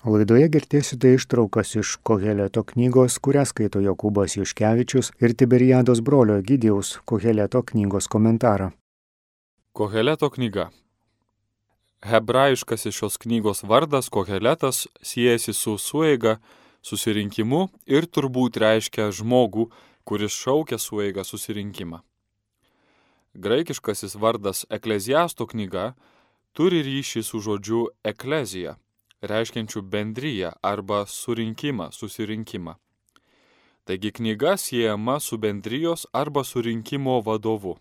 Laidoje girdėsite ištraukas iš Koheleto knygos, kurią skaito Jokūbas Juškevičius ir Tiberiados brolio Gydijaus Koheleto knygos komentarą. Koheleto knyga. Hebrajiškasis šios knygos vardas Koheletas siejasi su sueiga, susirinkimu ir turbūt reiškia žmogų, kuris šaukia sueiga susirinkimą. Graikiškasis vardas Ekleziasto knyga turi ryšį su žodžiu eklezija, reiškiančiu bendryją arba surinkimą, susirinkimą. Taigi knyga siejama su bendrijos arba surinkimo vadovu.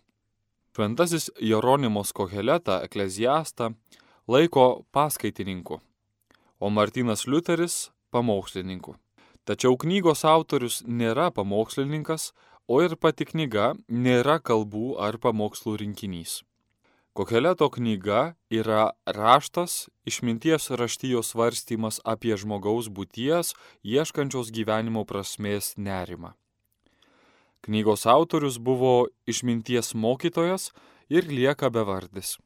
Šventasis Jeronimos Koheletą ekleziastą laiko paskaitininku, o Martinas Liuteris pamokslininku. Tačiau knygos autorius nėra pamokslininkas, o ir pati knyga nėra kalbų ar pamokslų rinkinys. Kokeleto knyga yra raštas, išminties raštijos svarstymas apie žmogaus būties, ieškančios gyvenimo prasmės nerimą. Knygos autorius buvo išminties mokytojas ir lieka bevardis.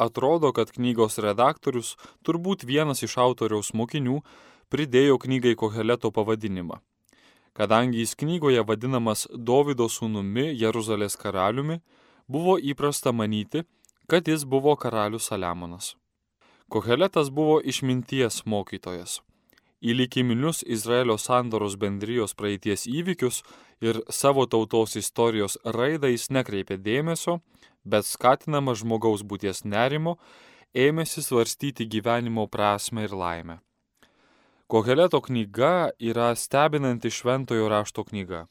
Atrodo, kad knygos redaktorius, turbūt vienas iš autoriaus mokinių, pridėjo knygai Koheleto pavadinimą. Kadangi jis knygoje vadinamas Dovido sūnumi Jeruzalės karaliumi, buvo įprasta manyti, kad jis buvo karalius Saliamonas. Koheletas buvo išminties mokytojas. Į likiminius Izraelio sandoros bendrijos praeities įvykius ir savo tautos istorijos raidą jis nekreipė dėmesio, bet skatinama žmogaus būties nerimo, ėmėsi svarstyti gyvenimo prasme ir laimę. Koheleto knyga yra stebinanti šventojo rašto knyga.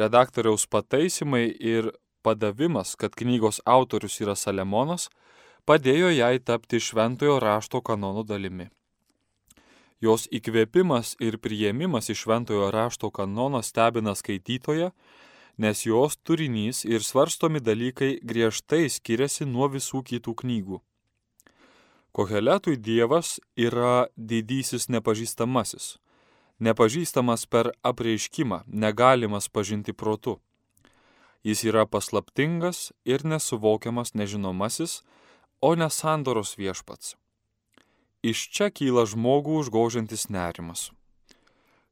Redaktoriaus pataisimai ir padavimas, kad knygos autorius yra Salemonas, padėjo jai tapti šventojo rašto kanono dalimi. Jos įkvėpimas ir priėmimas iš šventojo rašto kanono stebina skaitytoje, nes jos turinys ir svarstomi dalykai griežtai skiriasi nuo visų kitų knygų. Koheletui Dievas yra didysis nepažįstamasis, nepažįstamas per apreiškimą, negalimas pažinti protu. Jis yra paslaptingas ir nesuvokiamas nežinomasis, o ne sandoros viešpats. Iš čia kyla žmogų užgožiantis nerimas.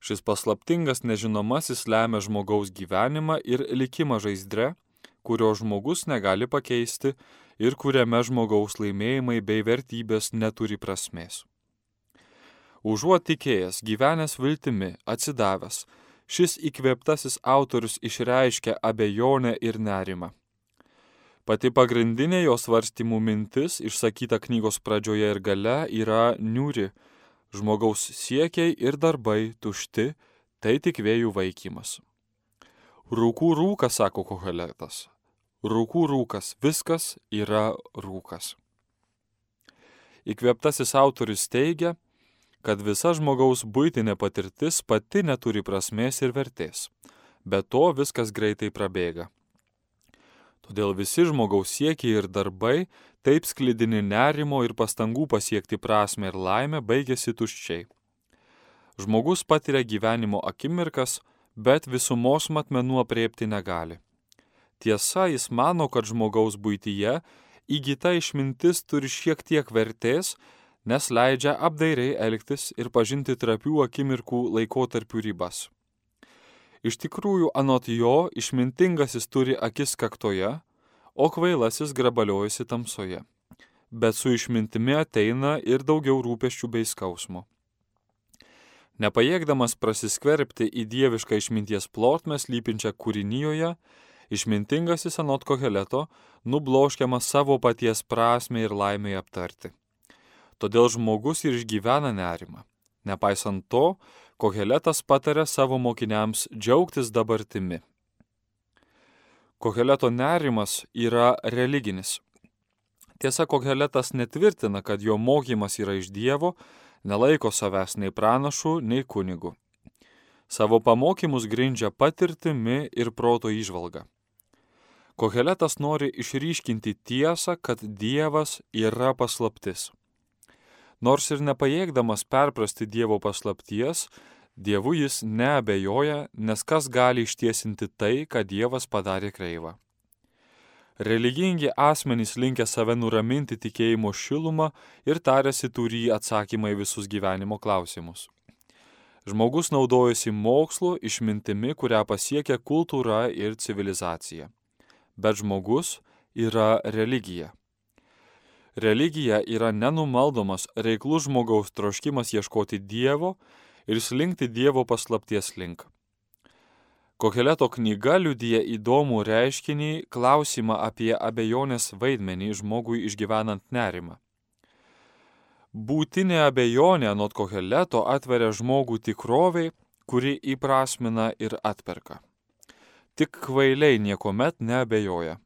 Šis paslaptingas nežinomasis lemia žmogaus gyvenimą ir likimą žaizdre, kurio žmogus negali pakeisti ir kuriame žmogaus laimėjimai bei vertybės neturi prasmės. Užuot tikėjęs, gyvenęs viltimi, atsidavęs, šis įkvėptasis autorius išreiškia abejonę ir nerimą. Pati pagrindinė jo svarstymų mintis, išsakyta knygos pradžioje ir gale, yra niūri. Žmogaus siekiai ir darbai tušti, tai tik vėjų vaikymas. Rūkų rūkas, sako Koheletas. Rūkų rūkas, viskas yra rūkas. Įkvėptasis autorius teigia, kad visa žmogaus būtinė patirtis pati neturi prasmės ir vertės. Be to viskas greitai prabėga. Todėl visi žmogaus siekiai ir darbai, taip sklidini nerimo ir pastangų pasiekti prasme ir laimę, baigėsi tuščiai. Žmogus patiria gyvenimo akimirkas, bet visumos matmenų apriepti negali. Tiesa, jis mano, kad žmogaus būtyje įgyta išmintis turi šiek tiek vertės, nes leidžia apdairiai elgtis ir pažinti trapių akimirkų laikotarpių ribas. Iš tikrųjų, anot jo, išmintingasis turi akis kaktoje, o kvailasis grabaliojasi tamsoje. Bet su išmintimi ateina ir daugiau rūpeščių bei skausmo. Nepajėgdamas prasiskverbti į dievišką išminties plotmę slypinčią kūrinyjoje, išmintingasis anot koheleto nubloškiamas savo paties prasme ir laimėje aptarti. Todėl žmogus ir išgyvena nerimą. Nepaisant to, Koheletas patarė savo mokiniams džiaugtis dabartimi. Koheleto nerimas yra religinis. Tiesa, Koheletas netvirtina, kad jo mokymas yra iš Dievo, nelaiko savęs nei pranašų, nei kunigų. Savo pamokymus grindžia patirtimi ir proto išvalga. Koheletas nori išryškinti tiesą, kad Dievas yra paslaptis. Nors ir nepajėgdamas perprasti Dievo paslapties, Dievu jis neabejoja, nes kas gali ištiesinti tai, ką Dievas padarė kreivą. Religingi asmenys linkę save nuraminti tikėjimo šilumą ir tarėsi turį atsakymą į visus gyvenimo klausimus. Žmogus naudojasi mokslu, išmintimi, kurią pasiekia kultūra ir civilizacija. Bet žmogus yra religija. Religija yra nenumaldomas, reiklus žmogaus troškimas ieškoti Dievo ir slinkti Dievo paslapties link. Kokeleto knyga liudyja įdomų reiškinį klausimą apie abejonės vaidmenį žmogui išgyvenant nerimą. Būtinė abejonė nuo kokeleto atveria žmogų tikroviai, kuri įprasmina ir atperka. Tik kvailiai niekuomet neabejoja.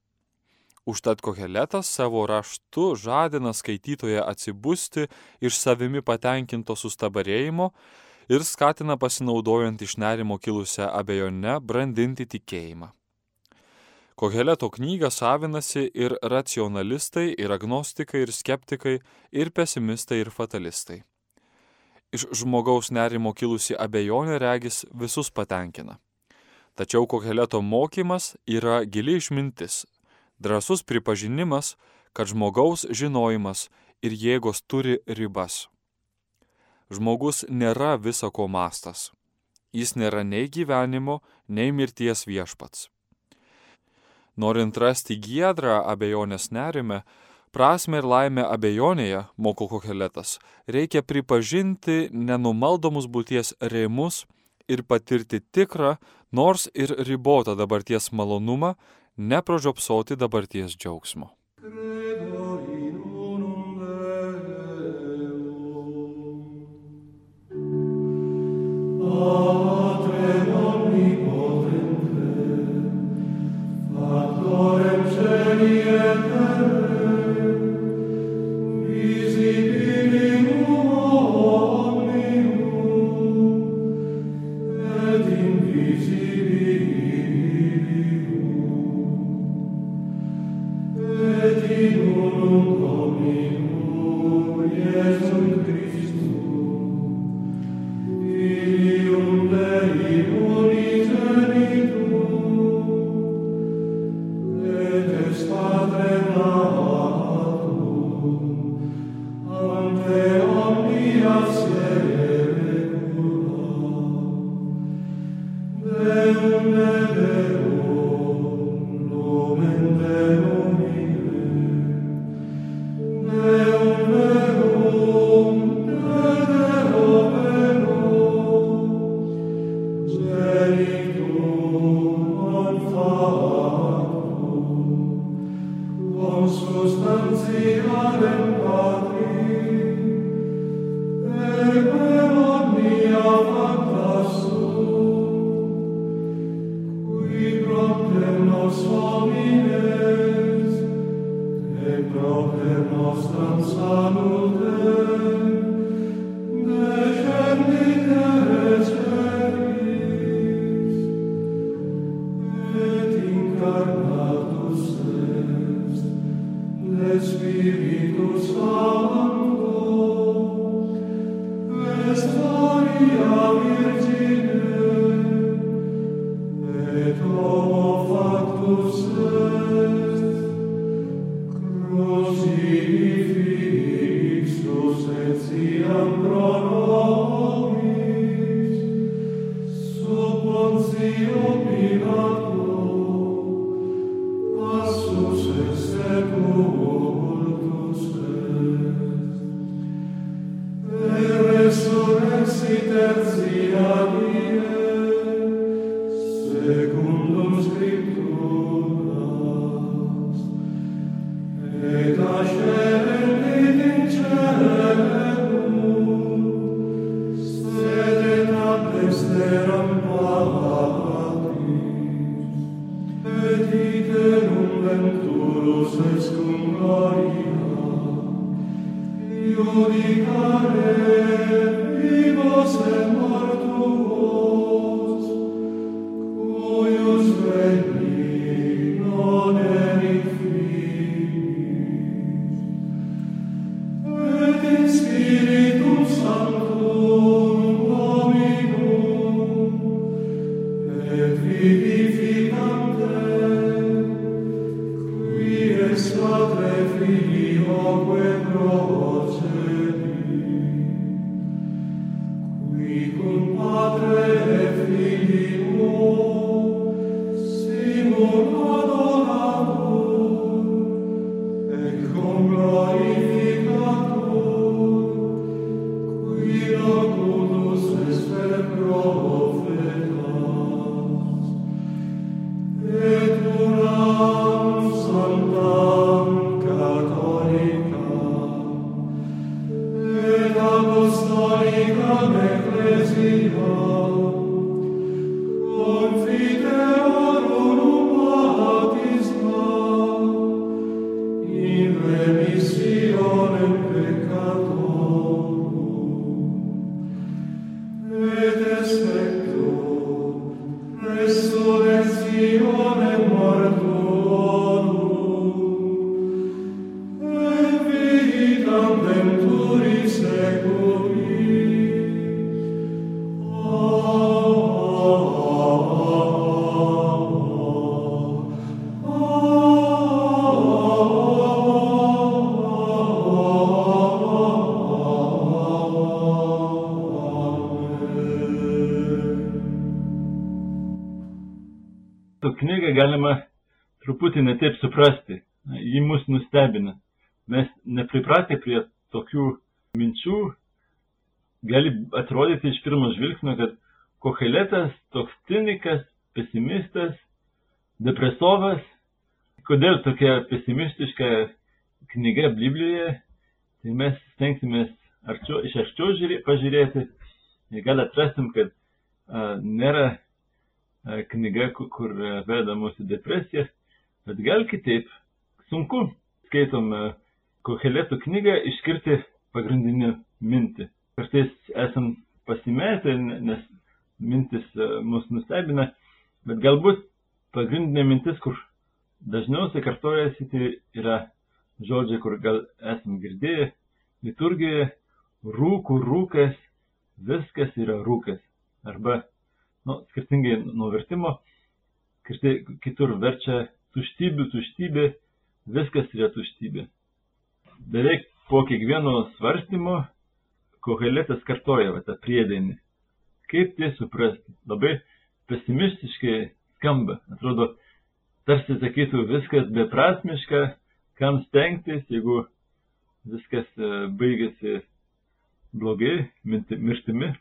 Užtat koheletas savo raštu žadina skaitytoje atsibusti iš savimi patenkinto sustabarėjimo ir skatina pasinaudojant iš nerimo kilusią abejonę brandinti tikėjimą. Koheleto knygą savinasi ir racionalistai, ir agnostikai, ir skeptikai, ir pesimistai, ir fatalistai. Iš žmogaus nerimo kilusi abejonė regis visus patenkina. Tačiau Koheleto mokymas yra gili išmintis, drasus pripažinimas, kad žmogaus žinojimas ir jėgos turi ribas. Žmogus nėra visako mastas. Jis nėra nei gyvenimo, nei mirties viešpats. Norint rasti giedrą abejonės nerime, prasme ir laimę abejonėje, moko kokeletas, reikia pripažinti nenumaldomus būties rėmus ir patirti tikrą, nors ir ribotą dabarties malonumą, nepražiopsoti dabarties džiaugsmo. Oh. Ti substantialem patri et per omnia facta sum qui propter nos homines et propter nostram salutem et siam pro knygą galima truputį netaip suprasti. Ji mus nustebina. Mes nepripratę prie tokių minčių. Gali atrodyti iš pirmo žvilgsnio, kad Koheletas toks cinikas, pesimistas, depresovas. Kodėl tokia pesimistiška knyga Biblijoje? Tai mes stengsimės arčiau, iš arčiau žiūrė, pažiūrėti ir gal atrasim, kad a, nėra knyga, kur a, veda mūsų depresija, bet gal kitaip. Sunku, skaitom Koheleto knygą, išskirti pagrindinę mintį. Kartais esam pasimetę, nes mintis mus nustebina, bet galbūt pagrindinė mintis, kur dažniausiai kartojasi, tai yra žodžiai, kur gal esam girdėję liturgijoje, rūkų rūkas, viskas yra rūkas. Arba, nu, skirtingai nuo vertimo, kitur verčia tuštybių, tuštybė, viskas yra tuštybė. Beveik po kiekvieno svarstymo koheletas kartoja va, tą priedainį. Kaip tai suprasti? Labai pesimistiškai skamba. Atrodo, tarsi sakytų, viskas beprasmiška, kam stengtis, jeigu viskas e, baigėsi blogai, mirtimi.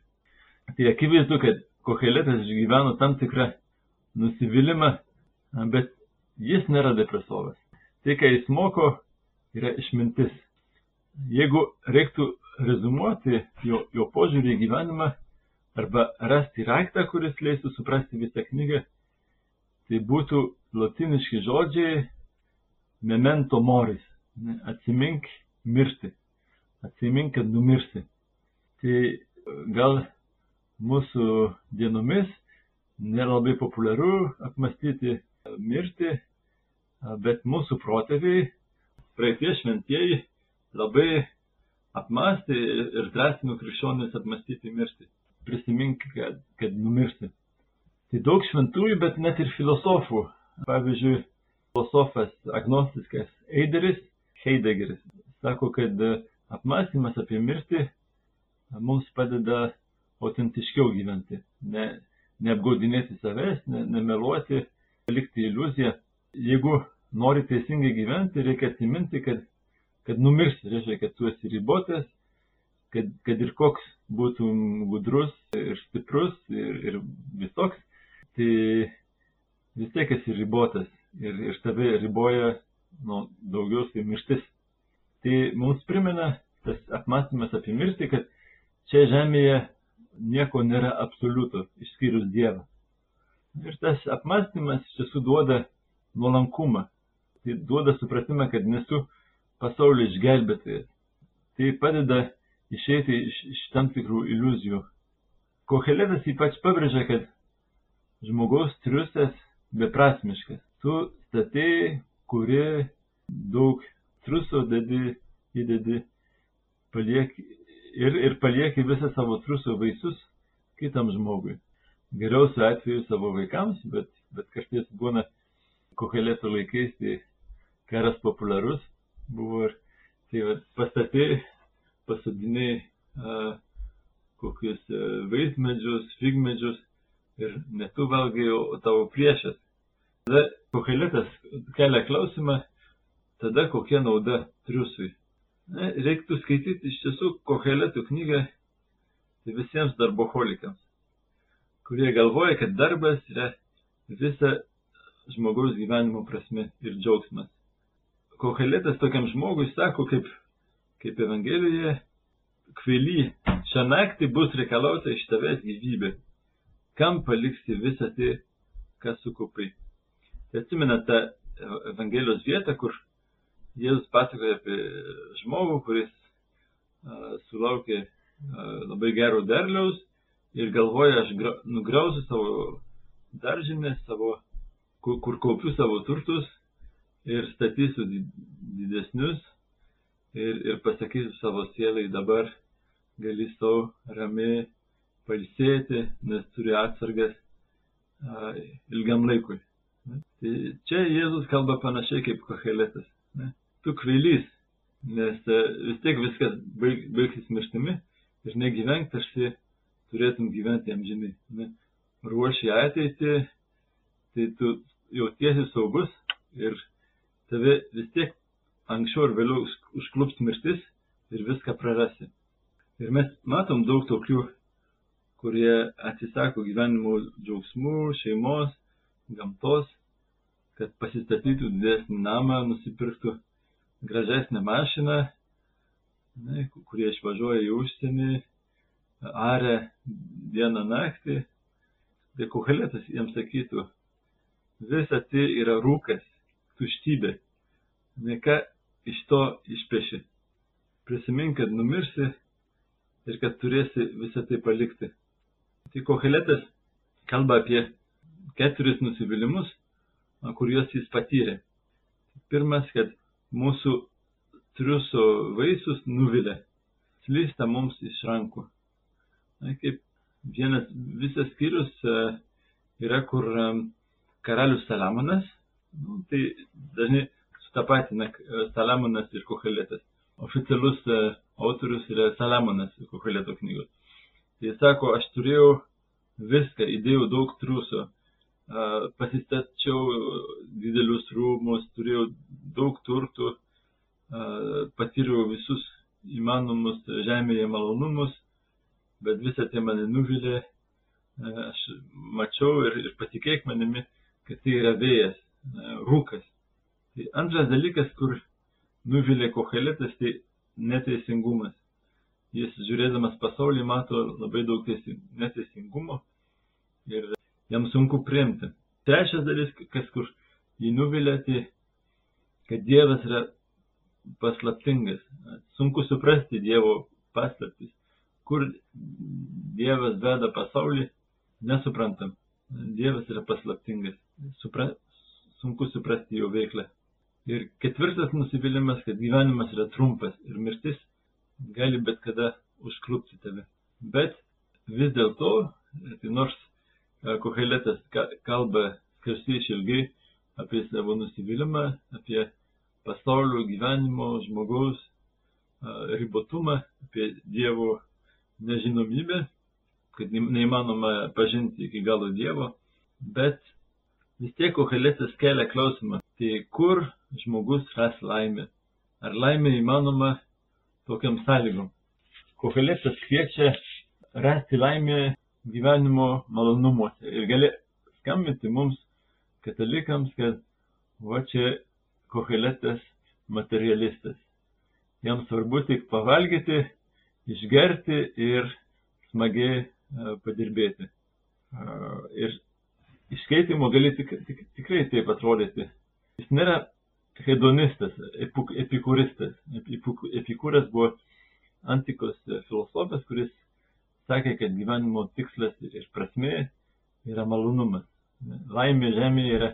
Tai akivaizdu, kad koheletas išgyveno tam tikrą nusivylimą, bet jis nėra depresovas. Tai, ką jis moko, yra išmintis. Jeigu reiktų rezumuoti jo, jo požiūrį į gyvenimą arba rasti raktą, kuris leistų suprasti visą knygą, tai būtų latiniški žodžiai memento moris. Atsimink mirti. Atsimink, kad numirsi. Tai gal mūsų dienomis nėra labai populiaru apmastyti mirtį, bet mūsų protėviai, praeitie šventieji labai apmastė ir drąsino krikščionis apmastyti mirtį. Prisimink, kad, kad numirsi. Tai daug šventųjų, bet net ir filosofų. Pavyzdžiui, filosofas agnostikas Eideris, Heideggeris, sako, kad apmąstymas apie mirtį mums padeda autentiškiau gyventi, ne, neapgaudinėti savęs, ne, nemeluoti, likti iliuziją. Jeigu nori teisingai gyventi, reikia atsiminti, kad, kad numirsi, reiškia, kad tu esi ribotas, kad, kad ir koks būtum gudrus ir stiprus ir, ir visoks, tai vis tiek esi ribotas ir, ir tave riboja nu, daugiau tai mirtis. Tai mums primena tas apmąstymas apie mirtį, kad čia žemėje nieko nėra absoliuto, išskyrus Dievą. Ir tas apmąstymas iš tiesų duoda nuolankumą. Tai duoda supratimą, kad nesu pasaulio išgelbėtojas. Tai padeda išeiti iš, iš tam tikrų iliuzijų. Koheletas ypač pabrėžia, kad žmogaus triusas beprasmiškas. Tu statėjai, kuri daug truso dedi, įdedi, palieki ir, ir palieki visą savo truso vaisius kitam žmogui. Geriausiu atveju savo vaikams, bet, bet kartais būna kokelėtų laikais, tai karas populiarus buvo ir tai va, pastatė, pasodiniai a, kokius vaismedžius, figmedžius ir ne tu valgai, o tavo priešas. Tada kokelėtas kelia klausimą, tada kokia nauda triusui. Na, reiktų skaityti iš tiesų koheletų knygą tai visiems darboholikams, kurie galvoja, kad darbas yra visa žmogaus gyvenimo prasme ir džiaugsmas. Koheletas tokiam žmogui sako, kaip, kaip Evangelijoje, kvaily šią naktį bus reikalauta iš tavęs gyvybė. Kam paliksi visą tai, ką sukaupai? Tai atsimena tą Evangelijos vietą, kur Jėzus pasakoja apie žmogų, kuris a, sulaukė a, labai gero derliaus ir galvoja, aš gra, nugrausiu savo daržinę, savo, kur, kur kaupiu savo turtus ir statysiu didesnius ir, ir pasakysiu savo sielai dabar gali savo ramiai palsėti, nes turi atsargas a, ilgam laikui. Tai čia Jėzus kalba panašiai kaip koheletas. Tu kvailys, nes a, vis tiek viskas baig, baigsis mirštimi ir negyvenk tarsi turėtum gyventi amžinai. Ruoši ateitį, tai tu jautiesi saugus ir tave vis tiek anksčiau ar vėliau užklups mirtis ir viską prarasi. Ir mes matom daug tokių, kurie atsisako gyvenimo džiaugsmų, šeimos, gamtos, kad pasistatytų didesnį namą, nusipirktų gražesnę mašiną, ne, kurie išvažiuoja į užsienį, arę dieną naktį. Tai kohelėtas jiems sakytų, visa tai yra rūkas, tuštybė. Ne ką iš to išpeši. Prisimink, kad numirsi ir kad turėsi visą tai palikti. Tai Koheletas kalba apie keturis nusivylimus, kuriuos jis patyrė. Pirmas, kad mūsų triuso vaisius nuvilia, slysta mums iš rankų. Na, kaip vienas visas skyrius e, yra, kur e, karalius Salamonas, nu, tai dažnai sutapatina e, Salamonas ir Koheletas. Oficialus autorius yra Salamonas Koheleto knygos. Jis sako, aš turėjau viską, įdėjau daug triuso, pasistačiau didelius rūmus, turėjau daug turtų, patyriau visus įmanomus žemėje malonumus, bet visą tai mane nuvilė, aš mačiau ir, ir patikėk manimi, kad tai yra vėjas, rūkas. Tai antras dalykas, kur nuvilė koheletas, tai neteisingumas. Jis žiūrėdamas pasaulį mato labai daug neteisingumo ir jam sunku priimti. Trečias dalis, kas kur jį nuvilia, tai kad Dievas yra paslaptingas. Sunku suprasti Dievo paslaptis. Kur Dievas veda pasaulį, nesuprantam. Dievas yra paslaptingas. Supra, sunku suprasti jo veiklą. Ir ketvirtas nusivylimas, kad gyvenimas yra trumpas ir mirtis gali bet kada užklupti tave. Bet vis dėlto, tai nors Koheletas kalba skarsiai išilgai apie savo nusivylimą, apie pasaulio gyvenimo, žmogaus e, ribotumą, apie Dievo nežinomybę, kad neįmanoma pažinti iki galo Dievo, bet vis tiek Koheletas kelia klausimą, tai kur žmogus ras laimę. Ar laimė įmanoma tokiam sąlygom? Koheletas kviečia rasti laimę gyvenimo malonumuose ir gali skambinti mums katalikams, kad va čia koheletas materialistas. Jam svarbu tik pavalgyti, išgerti ir smagiai e, padirbėti. E, ir iš skaitimo gali tik, tik, tikrai taip atrodyti. Jis nėra hedonistas, epikuristas. Epikūras buvo antikos filosofas, kuris sakė, kad gyvenimo tikslas ir prasmė yra malonumas. Laimė žemėje yra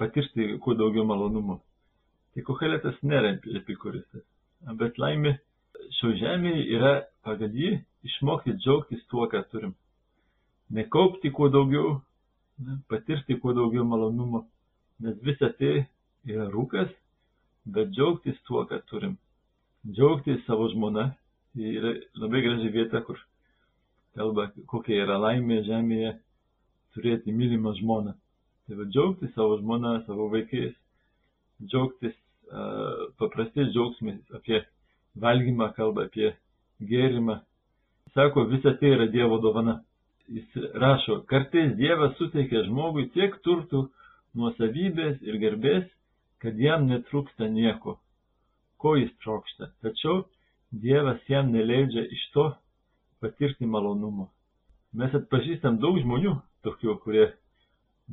patirti kuo daugiau malonumo. Tai Koheletas nėra epikuristas, bet laimė šio žemėje yra pagal jį išmokti džiaugtis tuo, ką turim. Nekaupti kuo daugiau, patirti kuo daugiau malonumo, nes visa tai yra rūkas, bet džiaugtis tuo, ką turim. Džiaugtis savo žmona. Tai yra labai graži vieta, kur kalba, kokia yra laimė žemėje turėti mylimą žmoną. Tai va džiaugtis savo žmona, savo vaikais, džiaugtis uh, paprastais džiaugsmais apie valgymą, kalba apie gėrimą. Sako, visa tai yra Dievo dovana. Jis rašo, kartais Dievas suteikia žmogui tiek turtų, nuosavybės ir garbės, kad jam netrūksta nieko, ko jis trokšta. Tačiau Dievas jam neleidžia iš to patirti malonumo. Mes atpažįstam daug žmonių, tokių, kurie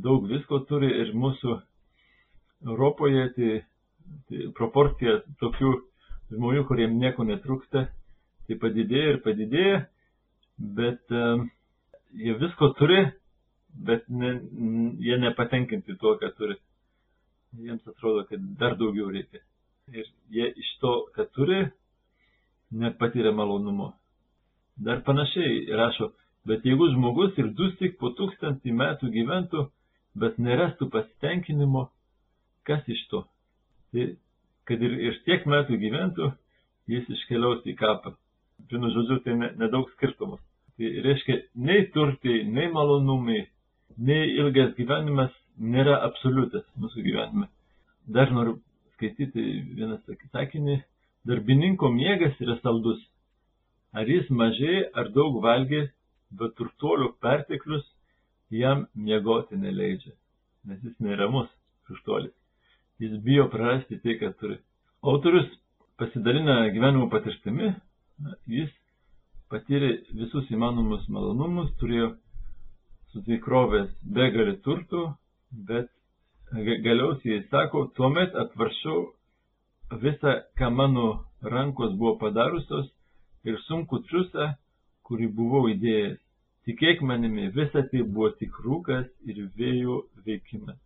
daug visko turi ir mūsų Europoje tai, tai proporcija tokių žmonių, kuriems nieko netrūksta, tai padidėja ir padidėja, bet um, jie visko turi, bet ne, jie nepatenkinti tuo, ką turi. Jiems atrodo, kad dar daugiau reikia. Ir jie iš to, ką turi, nepatyrė malonumo. Dar panašiai rašo, bet jeigu žmogus ir du tik po tūkstantį metų gyventų, bet nerastų pasitenkinimo, kas iš to? Tai, kad ir, ir tiek metų gyventų, jis iškeliaus į kapą. Vienu žodžiu, tai nedaug ne skirtumus. Tai reiškia, nei turtai, nei malonumai, nei ilgas gyvenimas nėra absoliutas mūsų gyvenime. Dar noriu skaityti vieną sakinį. Darbininko miegas yra saldus. Ar jis mažai ar daug valgė, bet turtuolio perteklius jam miegoti neleidžia. Nes jis neramus, turtuolis. Jis bijo prarasti tai, ką turi. Autorius pasidalina gyvenimo patirtimi, jis patyrė visus įmanomus malonumus, turėjo susikrovęs begalį turtų, bet galiausiai jis sako, tuomet atvaršau visą, ką mano rankos buvo padarusios ir sunku triusą, kurį buvau įdėjęs. Tikėk manimi, visa tai buvo tik rūkas ir vėjo veikimas.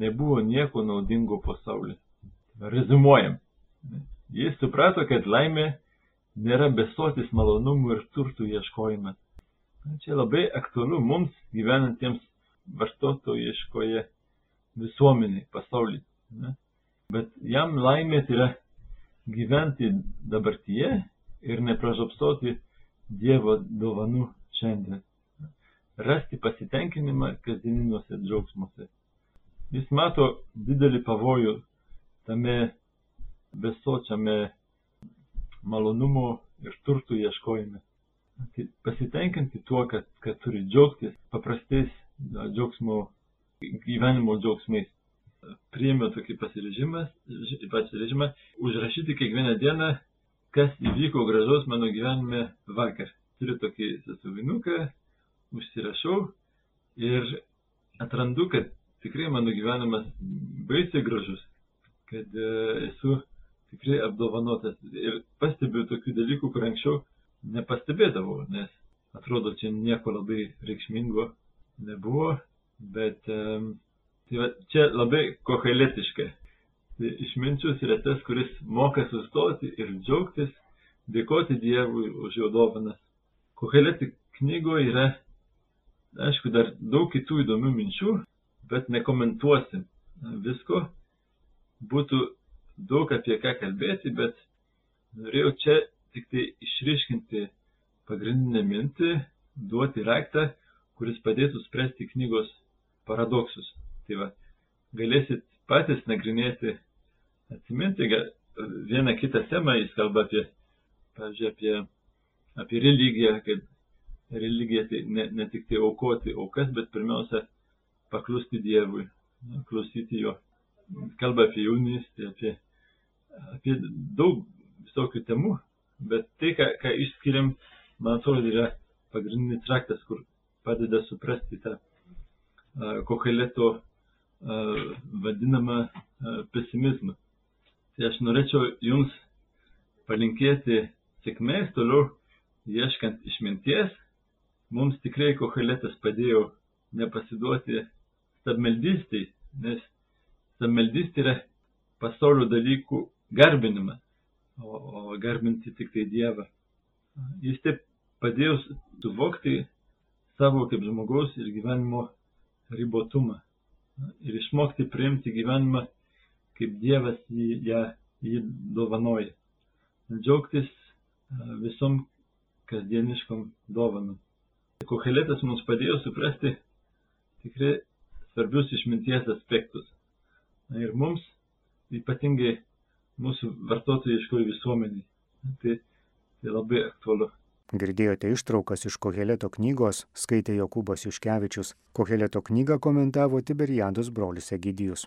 Nebuvo nieko naudingo pasaulyje. Rezumuojam. Jis suprato, kad laimė nėra besotis malonumų ir turtų ieškojimas. Čia labai aktualu mums gyvenantiems vartotojiškoje visuomeniai, pasaulyje. Bet jam laimė tai yra gyventi dabartyje ir nepražopsoti Dievo dovanų šiandien. Rasti pasitenkinimą kasdieniniuose džiaugsmuose. Jis mato didelį pavojų tame besočiame malonumo ir turtų ieškojime. Pasitenkinti tuo, kad, kad turi džiaugtis paprastais džiaugsmo, gyvenimo džiaugsmais. Priėmė tokį pasirežimą, pasirežimą užrašyti kiekvieną dieną, kas įvyko gražaus mano gyvenime vakar. Turiu tokį sasuvinuką, užsirašau ir atrandu, kad tikrai mano gyvenimas baisiai gražus, kad e, esu tikrai apdovanotas ir pastebiu tokių dalykų, kur anksčiau nepastebėdavau, nes atrodo, čia nieko labai reikšmingo nebuvo, bet tai va, čia labai koheletiška. Tai išminčius yra tas, kuris moka sustoti ir džiaugtis, dėkoti Dievui už jo dovanas. Koheleti knygoje yra, aišku, dar daug kitų įdomių minčių, bet nekomentuosim visko. Būtų daug apie ką kalbėti, bet norėjau čia tik tai išriškinti pagrindinę mintį, duoti raktą, kuris padėtų spręsti knygos paradoksus. Tai va, galėsit patys nagrinėti, atsiminti vieną kitą temą, jis kalba apie, pavyzdžiui, apie, apie religiją, kad religija tai ne, ne tik tai aukoti aukas, bet pirmiausia paklusti Dievui, klausyti jo. Kalba apie jaunystę, apie, apie daug visokių temų, Bet tai, ką, ką išskiriam, man atrodo, yra pagrindinis raktas, kur padeda suprasti tą uh, koheleto uh, vadinamą uh, pesimizmą. Tai aš norėčiau jums palinkėti sėkmės toliau ieškant išminties. Mums tikrai koheletas padėjo nepasiduoti stabmeldystai, nes stabmeldystė yra pasaulio dalykų garbinimas o, o garbinti tik tai Dievą. Jis taip padėjo suvokti savo kaip žmogaus ir gyvenimo ribotumą ir išmokti priimti gyvenimą, kaip Dievas jį, ją, jį dovanoja. Džiaugtis visom kasdieniškom dovanom. Koheletas mums padėjo suprasti tikrai svarbius išminties aspektus. Na, ir mums ypatingai mūsų vartotojiškoji visuomeniai. Tai, tai labai aktualu. Girdėjote ištraukas iš Koheleto knygos, skaitė Jokūbas Juškevičius. Koheleto knygą komentavo Tiberiados brolis Egidijus.